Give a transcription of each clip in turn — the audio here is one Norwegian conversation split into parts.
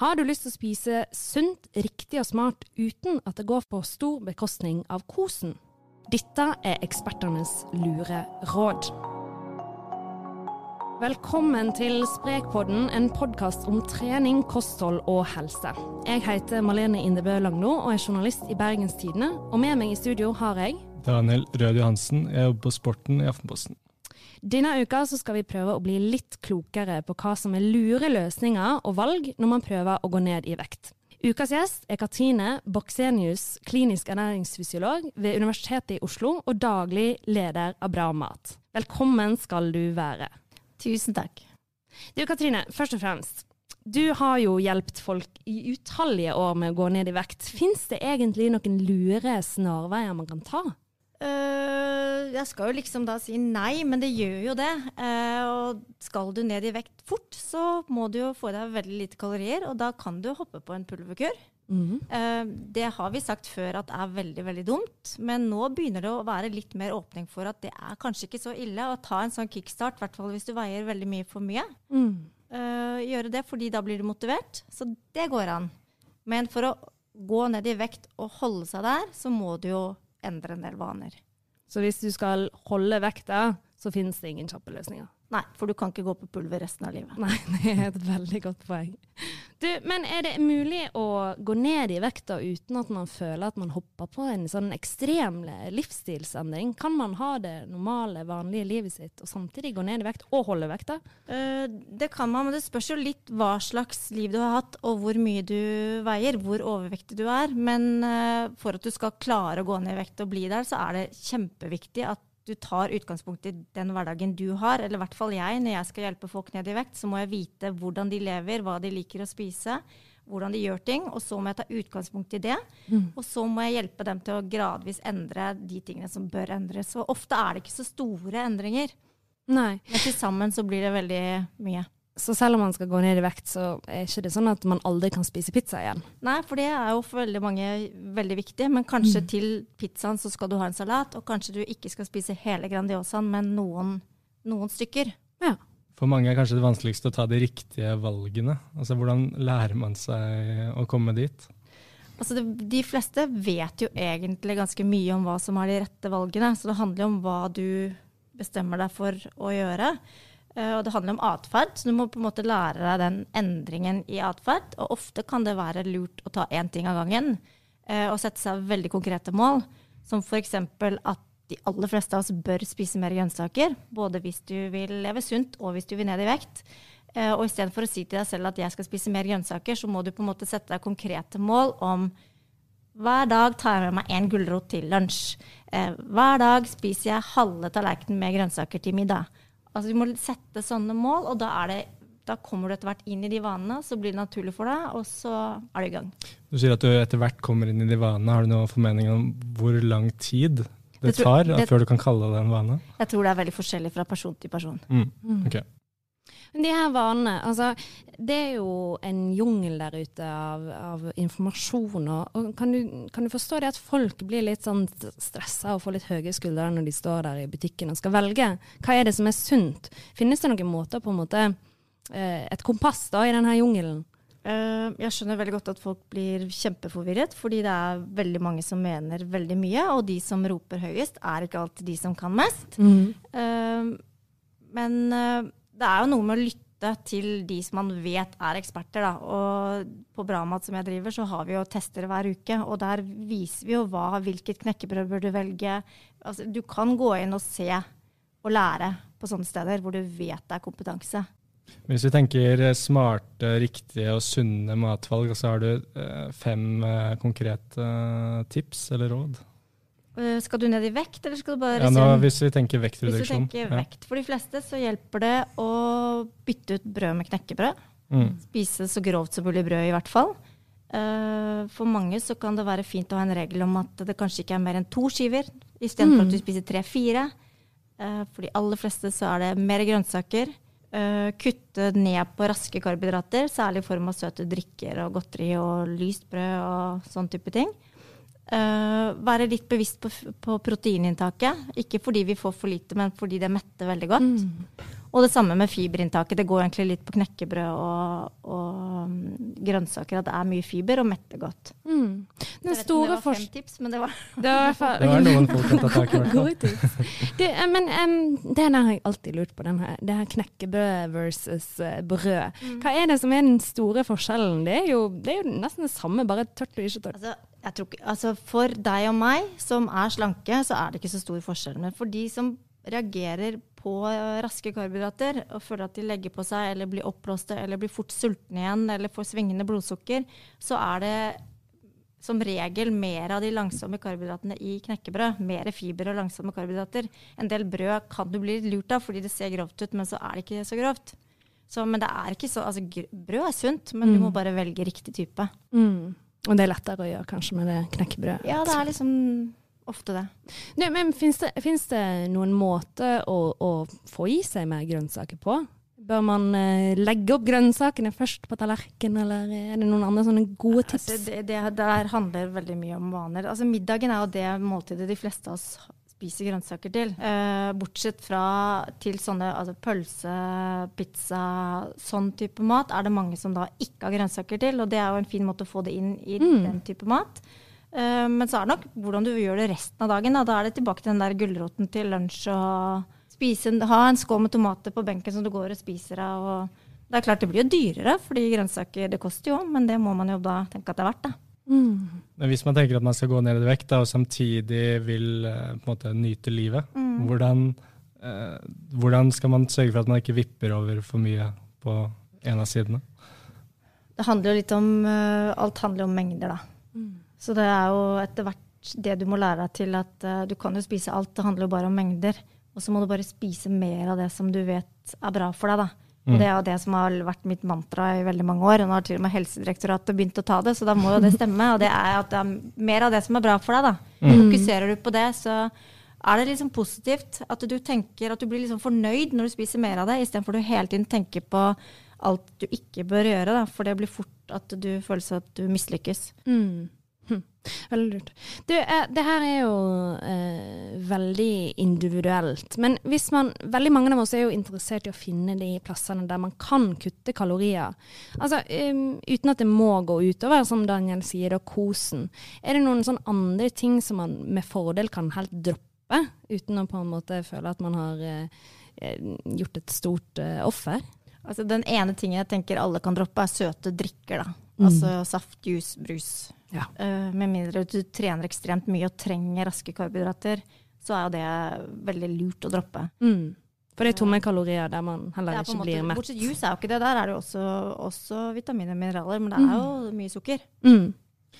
Har du lyst til å spise sunt, riktig og smart uten at det går på stor bekostning av kosen? Dette er ekspertenes lure råd. Velkommen til Sprekpodden, en podkast om trening, kosthold og helse. Jeg heter Malene Indebø Langno og er journalist i Bergens Tidende. Og med meg i studio har jeg Daniel Rød Johansen. Jeg jobber på Sporten i Aftenposten. Denne uka så skal vi prøve å bli litt klokere på hva som er lure løsninger og valg når man prøver å gå ned i vekt. Ukas gjest er Katrine Boksenius, klinisk ernæringsfysiolog ved Universitetet i Oslo og daglig leder av Bra mat. Velkommen skal du være. Tusen takk. Du Katrine, først og fremst. Du har jo hjulpet folk i utallige år med å gå ned i vekt. Fins det egentlig noen lure snarveier man kan ta? Uh, jeg skal jo liksom da si nei, men det gjør jo det. Uh, og skal du ned i vekt fort, så må du jo få i deg veldig lite kalorier, og da kan du hoppe på en pulverkur. Mm. Uh, det har vi sagt før at er veldig, veldig dumt, men nå begynner det å være litt mer åpning for at det er kanskje ikke så ille å ta en sånn kickstart, i hvert fall hvis du veier veldig mye for mye. Mm. gjøre det, fordi da blir du motivert. Så det går an. Men for å gå ned i vekt og holde seg der, så må du jo endre en del vaner. Så hvis du skal holde vekta, så finnes det ingen kjappe løsninger? Nei, for du kan ikke gå på pulver resten av livet. Nei, det er et veldig godt poeng. Du, men er det mulig å gå ned i vekta uten at man føler at man hopper på en sånn ekstrem livsstilsendring? Kan man ha det normale, vanlige livet sitt og samtidig gå ned i vekt og holde vekta? Uh, det kan man, men det spørs jo litt hva slags liv du har hatt og hvor mye du veier, hvor overvektig du er. Men uh, for at du skal klare å gå ned i vekt og bli der, så er det kjempeviktig at du tar utgangspunkt i den hverdagen du har, eller i hvert fall jeg, når jeg skal hjelpe folk ned i vekt, så må jeg vite hvordan de lever, hva de liker å spise, hvordan de gjør ting, og så må jeg ta utgangspunkt i det. Mm. Og så må jeg hjelpe dem til å gradvis endre de tingene som bør endres. Og ofte er det ikke så store endringer. Nei. Men til sammen så blir det veldig mye. Så selv om man skal gå ned i vekt, så er ikke det sånn at man aldri kan spise pizza igjen? Nei, for det er jo for veldig mange veldig viktig. Men kanskje mm. til pizzaen så skal du ha en salat, og kanskje du ikke skal spise hele Grandiosaen, men noen, noen stykker. Ja. For mange er kanskje det vanskeligste å ta de riktige valgene. Altså Hvordan lærer man seg å komme dit? Altså det, de fleste vet jo egentlig ganske mye om hva som er de rette valgene. Så det handler jo om hva du bestemmer deg for å gjøre. Uh, og det handler om atferd, så du må på en måte lære deg den endringen i atferd. Og ofte kan det være lurt å ta én ting av gangen uh, og sette seg veldig konkrete mål. Som f.eks. at de aller fleste av oss bør spise mer grønnsaker. Både hvis du vil leve sunt og hvis du vil ned i vekt. Uh, og istedenfor å si til deg selv at jeg skal spise mer grønnsaker, så må du på en måte sette deg konkrete mål om hver dag tar jeg med meg én gulrot til lunsj. hver dag spiser jeg halve tallerkenen med grønnsaker til middag. Altså, du må sette sånne mål, og da, det, da kommer du etter hvert inn i de vanene. Så blir det naturlig for deg, og så er du i gang. Du sier at du etter hvert kommer inn i de vanene. Har du noen formening om hvor lang tid det, tar det, før du kan kalle det en vane? Jeg tror det er veldig forskjellig fra person til person. Mm. mm. Okay. Men de her vanene, altså det er jo en jungel der ute av, av informasjon. Og, kan, du, kan, du, forstå det at folk blir litt sånn stressa og får litt høye skuldre når de står der i butikken og skal velge? Hva er det som er sunt? Finnes det noen måter på en måte eh, Et kompass da i denne jungelen? Uh, jeg skjønner veldig godt at folk blir kjempeforvirret, fordi det er veldig mange som mener veldig mye, og de som roper høyest, er ikke alltid de som kan mest. Mm. Uh, men det er jo noe med å lytte til de som man vet er eksperter. Da. Og på Bramat som jeg driver, så har vi jo tester hver uke. Og der viser vi jo hva, hvilket knekkebrød bør du velge. Altså, du kan gå inn og se og lære på sånne steder hvor du vet det er kompetanse. Hvis vi tenker smarte, riktige og sunne matvalg, så har du eh, fem eh, konkrete tips eller råd? Eh, skal du ned i vekt, eller skal du bare ja, nå, Hvis vi tenker vektreduksjon. Hvis du tenker vekt. For de fleste så hjelper det å bytte ut brød med knekkebrød. Mm. Spise så grovt som mulig brød, i hvert fall. Uh, for mange så kan det være fint å ha en regel om at det kanskje ikke er mer enn to skiver, istedenfor mm. at du spiser tre-fire. Uh, for de aller fleste så er det mer grønnsaker. Kutte ned på raske karbohydrater, særlig i form av søte drikker og godteri og lyst brød og sånn type ting. Uh, være litt bevisst på, på, proteininntaket. Ikke fordi vi får for lite, men fordi det metter veldig godt. Mm. Og det samme med fiberinntaket. Det går egentlig litt på knekkebrød og, og um, grønnsaker at det er mye fiber og metter godt. Mm. Den Jeg vet ikke om det store var fem forskjellen tips, men det var Det var i hvert fall Det var noen folk som tar tak i. Gode tips. Det, eh, men um, det har jeg alltid lurt på, den her, det her knekkebrød versus eh, brød. Mm. Hva er det som er den store forskjellen? Det er jo, det er jo nesten det samme, bare tørt og ikke tørt. Altså, ikke, altså For deg og meg som er slanke, så er det ikke så stor forskjell. Men for de som reagerer på eh, raske karbohydrater og føler at de legger på seg eller blir oppblåste eller blir fort sultne igjen eller får svingende blodsukker, så er det som regel mer av de langsomme karbohydratene i knekkebrød. Mer fiber og langsomme karbohydrater. En del brød kan du bli lurt av fordi det ser grovt ut, men så er det ikke så grovt. Så, men det er ikke så, altså, brød er sunt, men du Mm. må bare velge riktig type. Mm. Og det er lettere å gjøre kanskje med det knekkebrødet. Ja, det er liksom ofte det. Nei, men Fins det, det noen måte å, å få i seg mer grønnsaker på? Bør man eh, legge opp grønnsakene først på tallerkenen, eller er det noen andre sånne gode tips? Altså, det, det der handler veldig mye om vaner. Altså, middagen er jo det måltidet de fleste av oss spiser grønnsaker til. Eh, bortsett fra til sånne altså pølse, pizza, sånn type mat, er det mange som da ikke har grønnsaker til. Og det er jo en fin måte å få det inn i Mm. den type mat. Eh, men så er det nok hvordan du gjør det resten av dagen. Da, da er det tilbake til den der gulroten til lunsj og spise, ha en skål med tomater på benken som du går og spiser av. Og det er klart det blir jo dyrere, fordi grønnsaker det koster jo, men det må man jo da tenke at det er verdt. det. Mm. Men hvis man tenker at man skal gå ned i vekt da, og samtidig vil eh, på en måte nyte livet, Mm. hvordan, eh, hvordan skal man sørge for at man ikke vipper over for mye på en av sidene? Det handler jo litt om eh, Alt handler om mengder, da. Mm. Så det er jo etter hvert det du må lære deg til at uh, du kan jo spise alt, det handler jo bare om mengder. Og så må du bare spise mer av det som du vet er bra for deg, da. Og Mm. det er jo det som har vært mitt mantra i veldig mange år. Og nå har til og med Helsedirektoratet begynt å ta det, så da må jo det stemme. Og det er at det er mer av det som er bra for deg, da. Mm. Fokuserer du på det, så er det liksom positivt at du tenker at du blir liksom fornøyd når du spiser mer av det, istedenfor at du hele tiden tenker på alt du ikke bør gjøre. Da, for det blir fort at du føler seg at du mislykkes. Mm. Hm. Veldig lurt. Du, eh, det her er jo eh, veldig individuelt. Men hvis man, veldig mange av oss er jo interessert i å finne de plassene der man kan kutte kalorier. Altså, um, uten at det må gå utover, som Daniel sier, da, kosen. Er det noen sånn andre ting som man med fordel kan helt droppe, uten å på en måte føle at man har eh, eh, gjort et stort eh, offer? Altså, den ene tingen jeg tenker alle kan droppe, er søte drikker. da. Mm. Altså saft, juice, brus. Ja. Uh, med mindre du trener ekstremt mye og trenger raske karbohydrater, så er jo det veldig lurt å droppe. Mm. For det er tomme kalorier der man heller ikke måte, blir mett. bortsett juice er jo ikke det. Der er det jo også, også vitaminer og mineraler, men det er jo mye sukker. Mm.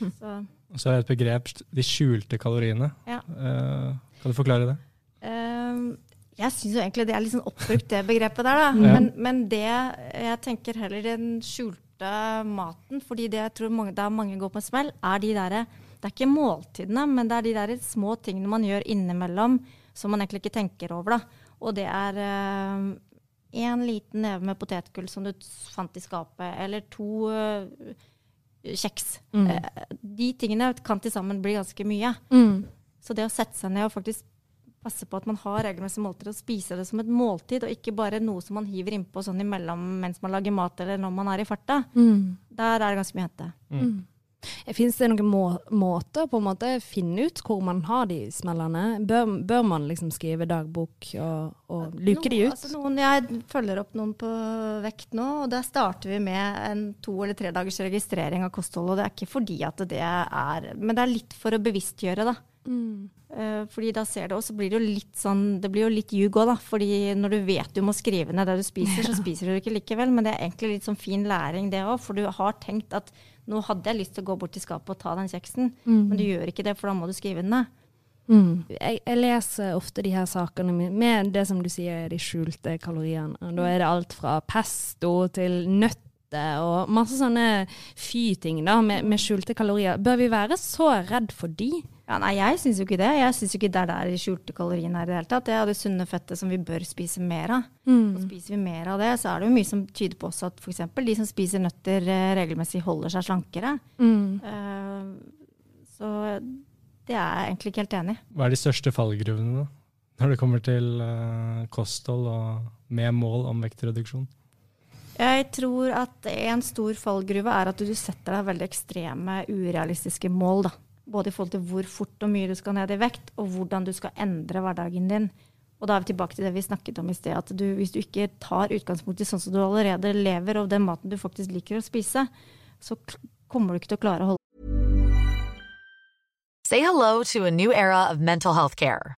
Så, så er det et begrep, de skjulte kaloriene. Ja. Uh, kan du forklare det? Uh, jeg syns jo egentlig det er litt sånn oppbrukt, det begrepet der, da. Mm. Men, men det jeg tenker heller den skjulte maten, fordi det jeg tror mange, der mange går på en smell, er de derre Det er ikke måltidene, men det er de der små tingene man gjør innimellom som man egentlig ikke tenker over, da. Og det er én liten neve med potetgull som du fant i skapet, eller to eh, kjeks. Mm. Eh, de tingene kan til sammen bli ganske mye. Mm. Så det å sette seg ned og faktisk passe på at man har regelmessig måltid og spiser det som et måltid, og ikke bare noe som man hiver innpå sånn imellom mens man lager mat, eller når man er i farta, Mm. der er det ganske mye å hente. Mm. Fins det noen må måter på en måte finne ut hvor man har de smellene? Bør, bør man liksom skrive dagbok og, og luke de ut? Altså noen, jeg følger opp noen på vekt nå, og der starter vi med en to eller tre dagers registrering av kosthold. Og det er ikke fordi at det er Men det er litt for å bevisstgjøre, da. Mm. Eh, fordi da ser det, og så blir det jo litt sånn, det blir jo litt ljug òg, da. Fordi når du vet du må skrive ned det du spiser, så spiser du det ikke likevel. Men det er egentlig litt sånn fin læring, det òg. For du har tenkt at nå hadde jeg lyst til å gå bort til skapet og ta den kjeksen, Mm. men du gjør ikke det, for da må du skrive den ned. Mm. Jeg, jeg leser ofte de her sakene med, med det som du sier er de skjulte kaloriene. Og Da er det alt fra pesto til nøtter og masse sånne fy-ting da, med, med skjulte kalorier. Bør vi være så redd for de? Ja, nei, jeg syns jo ikke det. Jeg syns ikke det er der de skjulte kaloriene er i det hele tatt. Det er det sunne fettet som vi bør spise mer av. Mm. Og spiser vi mer av det, så er det jo mye som tyder på også at f.eks. de som spiser nøtter eh, regelmessig, holder seg slankere. Mm. Uh, så det er jeg egentlig ikke helt enig i. Hva er de største fallgruvene da, når det kommer til uh, kosthold og med mål om vektreduksjon? Jeg tror at en stor fallgruve er at du setter deg veldig ekstreme, urealistiske mål. da. Både i forhold til hvor fort og mye du skal ned i vekt, og hvordan du skal endre hverdagen din. Og da er vi tilbake til det vi snakket om i sted, at du, hvis du ikke tar utgangspunkt i sånn som du allerede lever, og den maten du faktisk liker å spise, så kommer du ikke til å klare å holde Say hello to a new era of mental health care.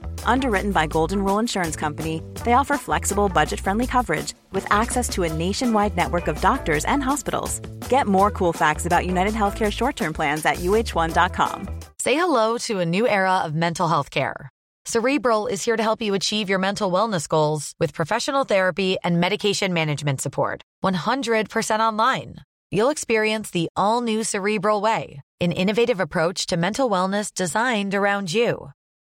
Underwritten by Golden Rule Insurance Company, they offer flexible, budget friendly coverage with access to a nationwide network of doctors and hospitals. Get more cool facts about United Healthcare short term plans at uh1.com. Say hello to a new era of mental health care. Cerebral is here to help you achieve your mental wellness goals with professional therapy and medication management support. 100% online. You'll experience the all new Cerebral Way, an innovative approach to mental wellness designed around you.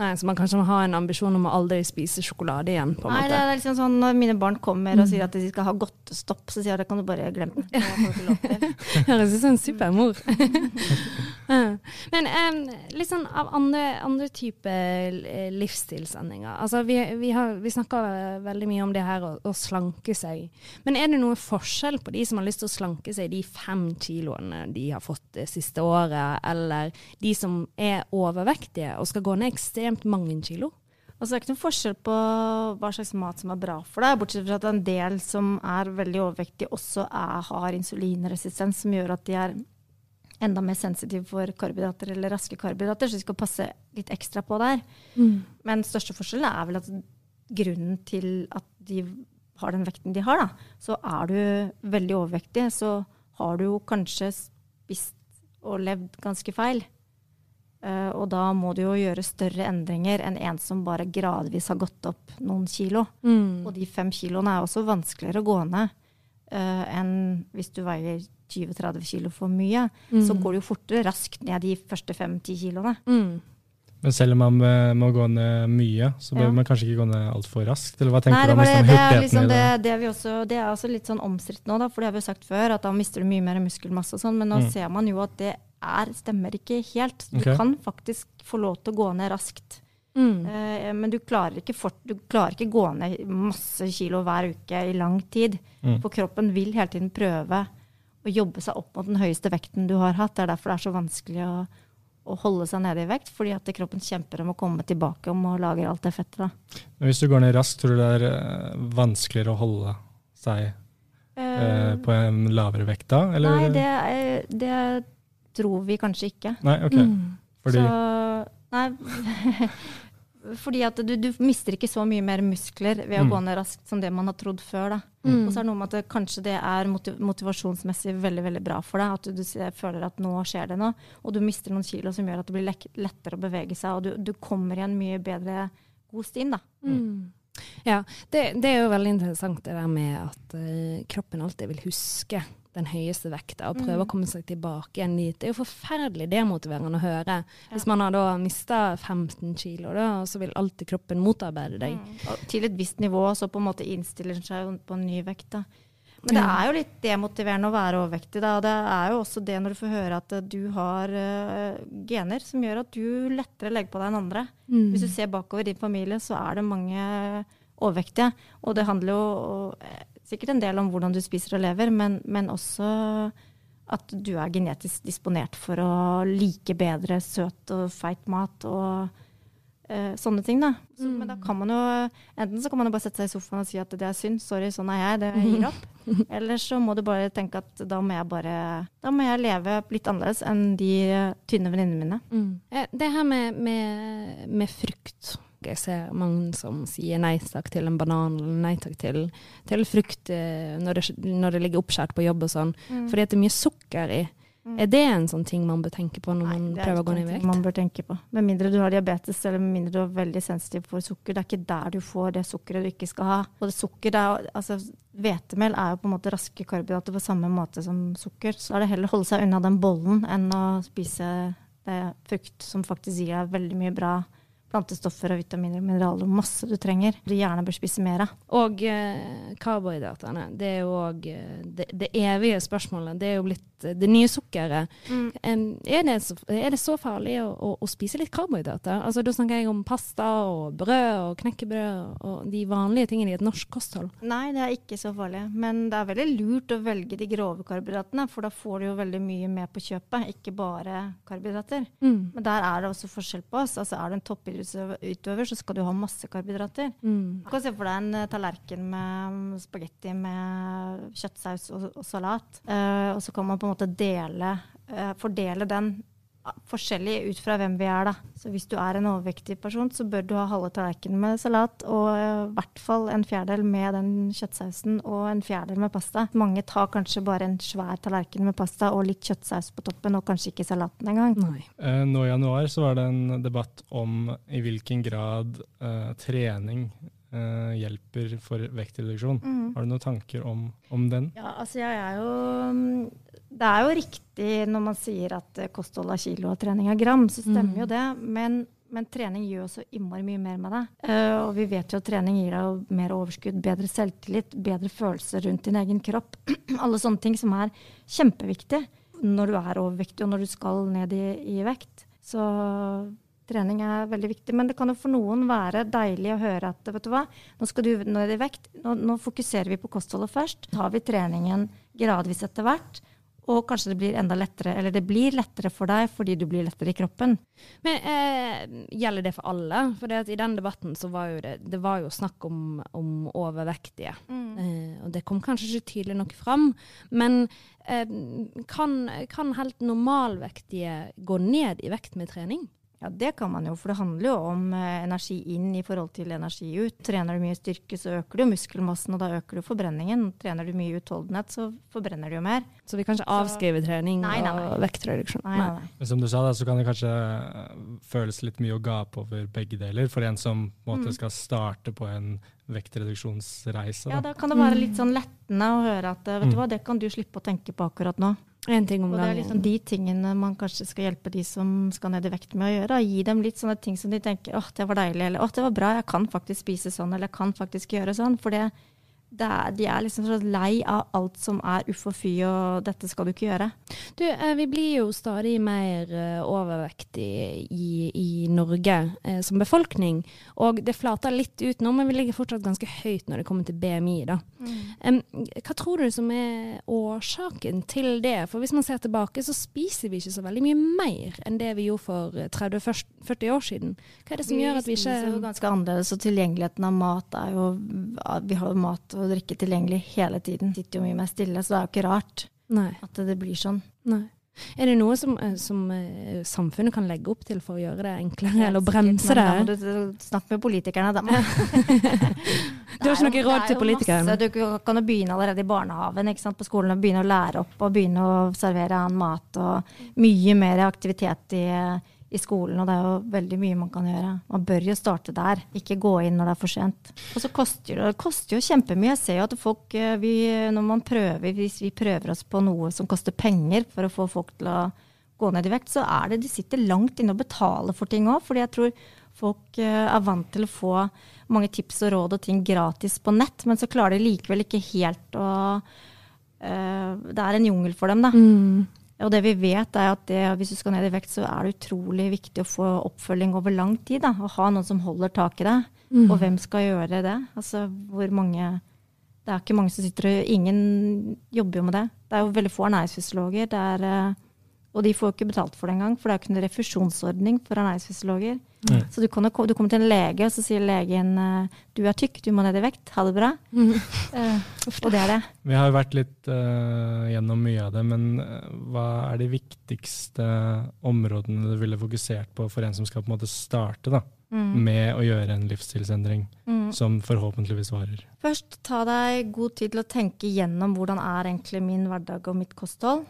Nei, Så man kanskje må ha en ambisjon om å aldri spise sjokolade igjen, på en Nei, det er liksom sånn Når mine barn kommer og sier at de skal ha godtestopp, så sier jeg det kan du bare glemme. Ikke. Høres ut som en supermor. Men um, litt sånn av andre, andre typer livsstilsendinger. Altså, vi, vi, har, vi snakker veldig mye om det her å, å slanke seg. Men er det noe forskjell på de som har lyst til å slanke seg de fem kiloene de har fått det siste året, eller de som er overvektige og skal gå ned ekstremt mange kilo? Altså, det er ikke noen forskjell på hva slags mat som er bra for deg, bortsett fra at en del som er veldig overvektige, også er, har insulinresistens, som gjør at de er enda mer sensitive for karbohydrater eller raske karbohydrater, så de skal passe litt ekstra på der. Men største forskjellen er vel at grunnen til at de har den vekten de har, da, så er du veldig overvektig, så har du jo kanskje spist og levd ganske feil. Eh, og da må du jo gjøre større endringer enn en som bare gradvis har gått opp noen kilo. Og de fem kiloene er også vanskeligere å gå ned uh, enn hvis du veier 20-30 kilo for mye. Så går du jo fortere raskt ned de første fem-ti kiloene. Men selv om man eh, må gå ned mye, så bør Ja. man kanskje ikke gå ned altfor raskt? Eller hva tenker Nei, du om det, liksom, det, er hurtigheten liksom det, det? det, er vi også, det er også litt sånn omstridt nå, da, for det har vi jo sagt før, at da mister du mye mer muskelmasse og sånn, men nå Mm. ser man jo at det er, stemmer ikke helt. Du okay. kan faktisk få lov til å gå ned raskt. Mm. Eh, men du klarer, ikke fort, du klarer ikke gå ned masse kilo hver uke i lang tid. Mm. For kroppen vil hele tiden prøve å jobbe seg opp mot den høyeste vekten du har hatt. Det er derfor det er så vanskelig å, å holde seg nede i vekt, fordi at kroppen kjemper om å komme tilbake om å lagre alt det fettet. da. Men hvis du går ned raskt, tror du det er eh, vanskeligere å holde seg uh, på en lavere vekt da? Eller? Nei, det, er- det tror vi kanskje ikke. Nei, ok. Mm. Fordi, Så, nei, fordi at du, du mister ikke så mye mer muskler ved å Mm. gå ned raskt som det man har trodd før. da. Mm. Og så er det noe med at det, kanskje det er motiv motivasjonsmessig veldig veldig bra for deg. At du, du føler at nå skjer det noe. Og du mister noen kilo som gjør at det blir lettere å bevege seg. Og du, du kommer i en mye bedre god stien, da. Mm. Ja, det, det er jo veldig interessant det der med at uh, kroppen alltid vil huske den høyeste vekta og prøve Mm. å komme seg tilbake igjen dit. Det er jo forferdelig demotiverende å høre. Hvis man har da mista 15 kilo, da, så vil alltid kroppen motarbeide deg. Og til et visst nivå så på en måte innstiller den seg på en ny vekt. da. Men det er jo litt demotiverende å være overvektig. da, Det er jo også det når du får høre at eh, du har uh, gener som gjør at du lettere legger på deg enn andre. Mm. Hvis du ser bakover i din familie, så er det mange overvektige. Og det handler jo eh, sikkert en del om hvordan du spiser og lever, men, men også at du er genetisk disponert for å like bedre søt og feit mat og uh, sånne ting. da. Så, Men da kan man jo enten så kan man jo bare sette seg i sofaen og si at det er synd, sorry, sånn er jeg, det gir opp. Eller så må du bare tenke at da må jeg bare Da må jeg leve litt annerledes enn de tynne venninnene mine. Mm. Eh, Det her med, med, med frukt. Jeg ser mange som sier nei takk til en banan, eller nei takk til, til frukt eh, når det, når det ligger oppskjært på jobb og sånn, fordi at det er mye sukker i. Er det en sånn ting man bør tenke på når man er prøver å gå ned i vekt? Man bør tenke på. Med mindre du har diabetes eller med mindre du er veldig sensitiv for sukker. Det er ikke der du får det sukkeret du ikke skal ha. Og det sukker, det er, altså, Hvetemel er jo på en måte raske karbohydrater på samme måte som sukker. Så er det heller å holde seg unna den bollen enn å spise det frukt som faktisk gir deg veldig mye bra plantestoffer og vitaminer og mineraler og masse du trenger. Du gjerne bør spise mer av. Og eh, karbohydratene. Det er jo òg eh, det, det evige spørsmålet. Det er jo blitt eh, det nye sukkeret. Mm. er, det så, er det så farlig å, å, å spise litt karbohydrater? Altså, da snakker jeg om pasta og brød og knekkebrød og de vanlige tingene i et norsk kosthold. Nei, det er ikke så farlig. Men det er veldig lurt å velge de grove karbohydratene, for da får du jo veldig mye med på kjøpet, ikke bare karbohydrater. Mm. Men der er det også forskjell på oss. Altså Er du en toppidrettsutøver, så skal du ha masse karbohydrater. Mm. Du kan se for deg en eh, tallerken med spagetti med kjøttsaus og, og salat. Uh, og så kan man på en måte dele, uh, fordele den forskjellig ut fra hvem vi er. da. Så hvis du er en overvektig person, så bør du ha halve tallerkenen med salat, og eh, i hvert fall en fjerdedel med den kjøttsausen, og en fjerdedel med pasta. Mange tar kanskje bare en svær tallerken med pasta og litt kjøttsaus på toppen, og kanskje ikke salaten engang. Nei. eh, nå i januar så var det en debatt om i hvilken grad eh, trening eh, hjelper for vektreduksjon. Har du noen tanker om, om den? Ja, altså jeg er jo mm, Det er jo riktig når man sier at eh, kosthold er kilo og trening er gram, så stemmer jo det. Men, men trening gjør så innmari mye mer med deg. Uh, og vi vet jo at trening gir deg mer overskudd, bedre selvtillit, bedre følelser rundt din egen kropp. Alle sånne ting som er kjempeviktig når du er overvektig og når du skal ned i, i vekt. Så trening er veldig viktig. Men det kan jo for noen være deilig å høre at vet du hva, nå skal du ned i vekt. Nå, nå fokuserer vi på kostholdet først. Tar vi treningen gradvis etter hvert. Og kanskje det blir enda lettere, eller det blir lettere for deg fordi du blir lettere i kroppen. Men eh, gjelder det for alle? For i den debatten så var jo det, det var jo snakk om, om overvektige. Eh, og det kom kanskje ikke tydelig nok fram. Men eh, kan, kan helt normalvektige gå ned i vekt med trening? Ja, det kan man jo, for det handler jo om eh, energi inn i forhold til energi ut. Trener du mye styrke, så øker du muskelmassen, og da øker du forbrenningen. Trener du mye utholdenhet, så forbrenner du jo mer. Så vi kan ikke avskrive trening Nei, nei, nei. og vektreduksjon? Nei, nei, nei. Men Som du sa, da, så kan det kanskje eh, føles litt mye å gape over begge deler for en som på en måte skal starte på en vektreduksjonsreise. Ja, Da. da kan det være litt sånn lettende å høre at eh, vet du hva, det kan du slippe å tenke på akkurat nå. En ting om Og det er liksom de tingene man kanskje skal hjelpe de som skal ned i vekt med å gjøre. Gi dem litt sånne ting som de tenker åh, det var deilig, eller åh, det var bra, jeg kan faktisk spise sånn, eller jeg kan faktisk gjøre sånn. For det er, de er liksom så lei av alt som er uff og fy, og dette skal du ikke gjøre. Du, eh, vi blir jo stadig mer overvektig overvektige i, i Norge eh, som befolkning. Og det flater litt ut nå, men vi ligger fortsatt ganske høyt når det kommer til BMI. da. Em, hva tror du som er årsaken til det? For hvis man ser tilbake, så spiser vi ikke så veldig mye mer enn det vi gjorde for eh, 30-40 år siden. Hva er det som gjør at vi ikke Vi spiser jo ganske annerledes, og tilgjengeligheten av mat er jo Vi har jo mat og drikke tilgjengelig hele tiden. Sitter jo mye mer stille, så det er jo ikke rart Nei. at det blir sånn. Nei. Er det noe som, eh, som eh, samfunnet kan legge opp til for å gjøre det enklere, eller å bremse det? Da må du snakke med politikerne, da. Du har ikke noe råd til politikerne? Du kan jo begynne allerede i barnehagen på skolen og begynne å lære opp og begynne å servere annen mat og mye mer aktivitet i, i skolen. Og det er jo veldig mye man kan gjøre. Man bør jo starte der, ikke gå inn når det er for sent. Og så koster det, det koster jo kjempemye. Jeg ser jo at folk, eh, vi, når man prøver, hvis vi prøver oss på noe som koster penger for å få folk til å gå ned i vekt, så er det de sitter langt inne og betaler for ting òg. Fordi jeg tror folk eh, er vant til å få mange tips og råd og ting gratis på nett, men så klarer de likevel ikke helt å eh, Det er en jungel for dem, da. Mm. Og det vi vet er at det, hvis du skal ned i vekt, så er det utrolig viktig å få oppfølging over lang tid. Da. Å ha noen som holder tak i deg. Og hvem skal gjøre det? Altså hvor mange Det er ikke mange som sitter og Ingen jobber jo med det. Det er jo veldig få ernæringsfysiologer. Det er, eh, og de får jo ikke betalt for det engang, for det er jo ikke noen refusjonsordning for ernæringsfysiologer. Mm. Så du, kan, du kommer til en lege, og så sier legen eh, du er tykk, du må ned i vekt. Ha det bra. Eh, og det er det. Vi har jo vært litt uh, gjennom mye av det, men hva er de viktigste områdene du ville fokusert på for en som skal på en måte starte da, med å gjøre en livsstilsendring som forhåpentligvis varer? Først ta deg god tid til å tenke gjennom hvordan er egentlig min hverdag og mitt kosthold.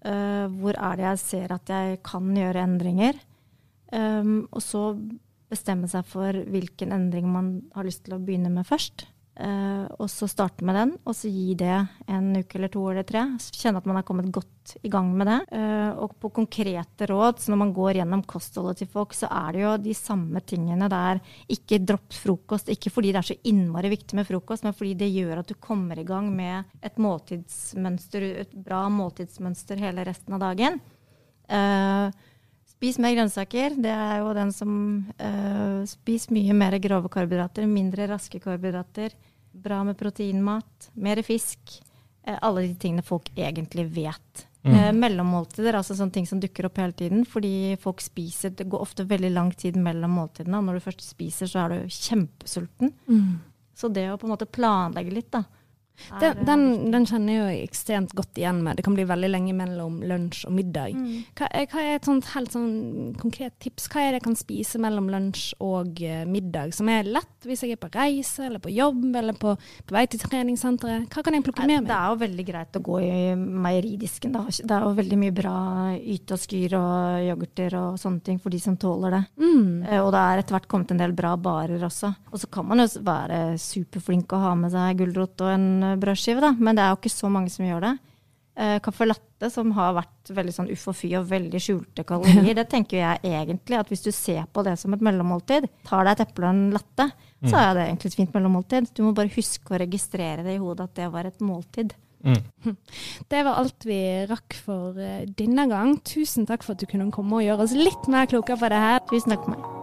Eh, hvor er det jeg ser at jeg kan gjøre endringer? Um, og så bestemme seg for hvilken endring man har lyst til å begynne med først. Eh, og så starte med den, og så gi det en uke eller to eller tre. Kjenne at man er kommet godt i gang med det. Uh, og på konkrete råd, så når man går gjennom kostholdet til folk, så er det jo de samme tingene der. Ikke dropp frokost. Ikke fordi det er så innmari viktig med frokost, men fordi det gjør at du kommer i gang med et måltidsmønster, et bra måltidsmønster hele resten av dagen. Eh, Spis mer grønnsaker. Det er jo den som uh, Spis mye mer grove karbohydrater, mindre raske karbohydrater. Bra med proteinmat, mer fisk. Uh, alle de tingene folk egentlig vet. Eh, mellommåltider, altså sånne ting som dukker opp hele tiden. Fordi folk spiser Det går ofte veldig lang tid mellom måltidene. Og når du først spiser, så er du kjempesulten. Så det å på en måte planlegge litt, da. Er, Den, den, den kjenner jeg jo ekstremt godt igjen med. Det kan bli veldig lenge mellom lunsj og middag. Mm. Hva, hva er et sånt helt sånn konkret tips? Hva er det jeg kan spise mellom lunsj og eh, middag, som er lett hvis jeg er på reise eller på jobb eller på, på vei til treningssenteret? Hva kan jeg plukke med Det er jo veldig greit å gå i meieridisken. Da. Det er jo veldig mye bra yte og skyr og yoghurter og sånne ting for de som tåler det. Mm. Eh, Og det er etter hvert kommet en del bra barer også. Og så kan man jo være superflink og ha med seg gulrot og en brødskive, da. Men det er jo ikke så mange som gjør det. Eh, Caffè latte, som har vært veldig sånn uff og fy og veldig skjulte kalorier, det tenker jeg egentlig at hvis du ser på det som et mellommåltid, tar deg et eple og en latte, så er det egentlig et fint mellommåltid. Du må bare huske å registrere det i hodet at det var et måltid. Mm. Det var alt vi rakk for eh, denne gang. Tusen takk for at du kunne komme og gjøre oss litt mer klokere på det her. Tusen takk for meg.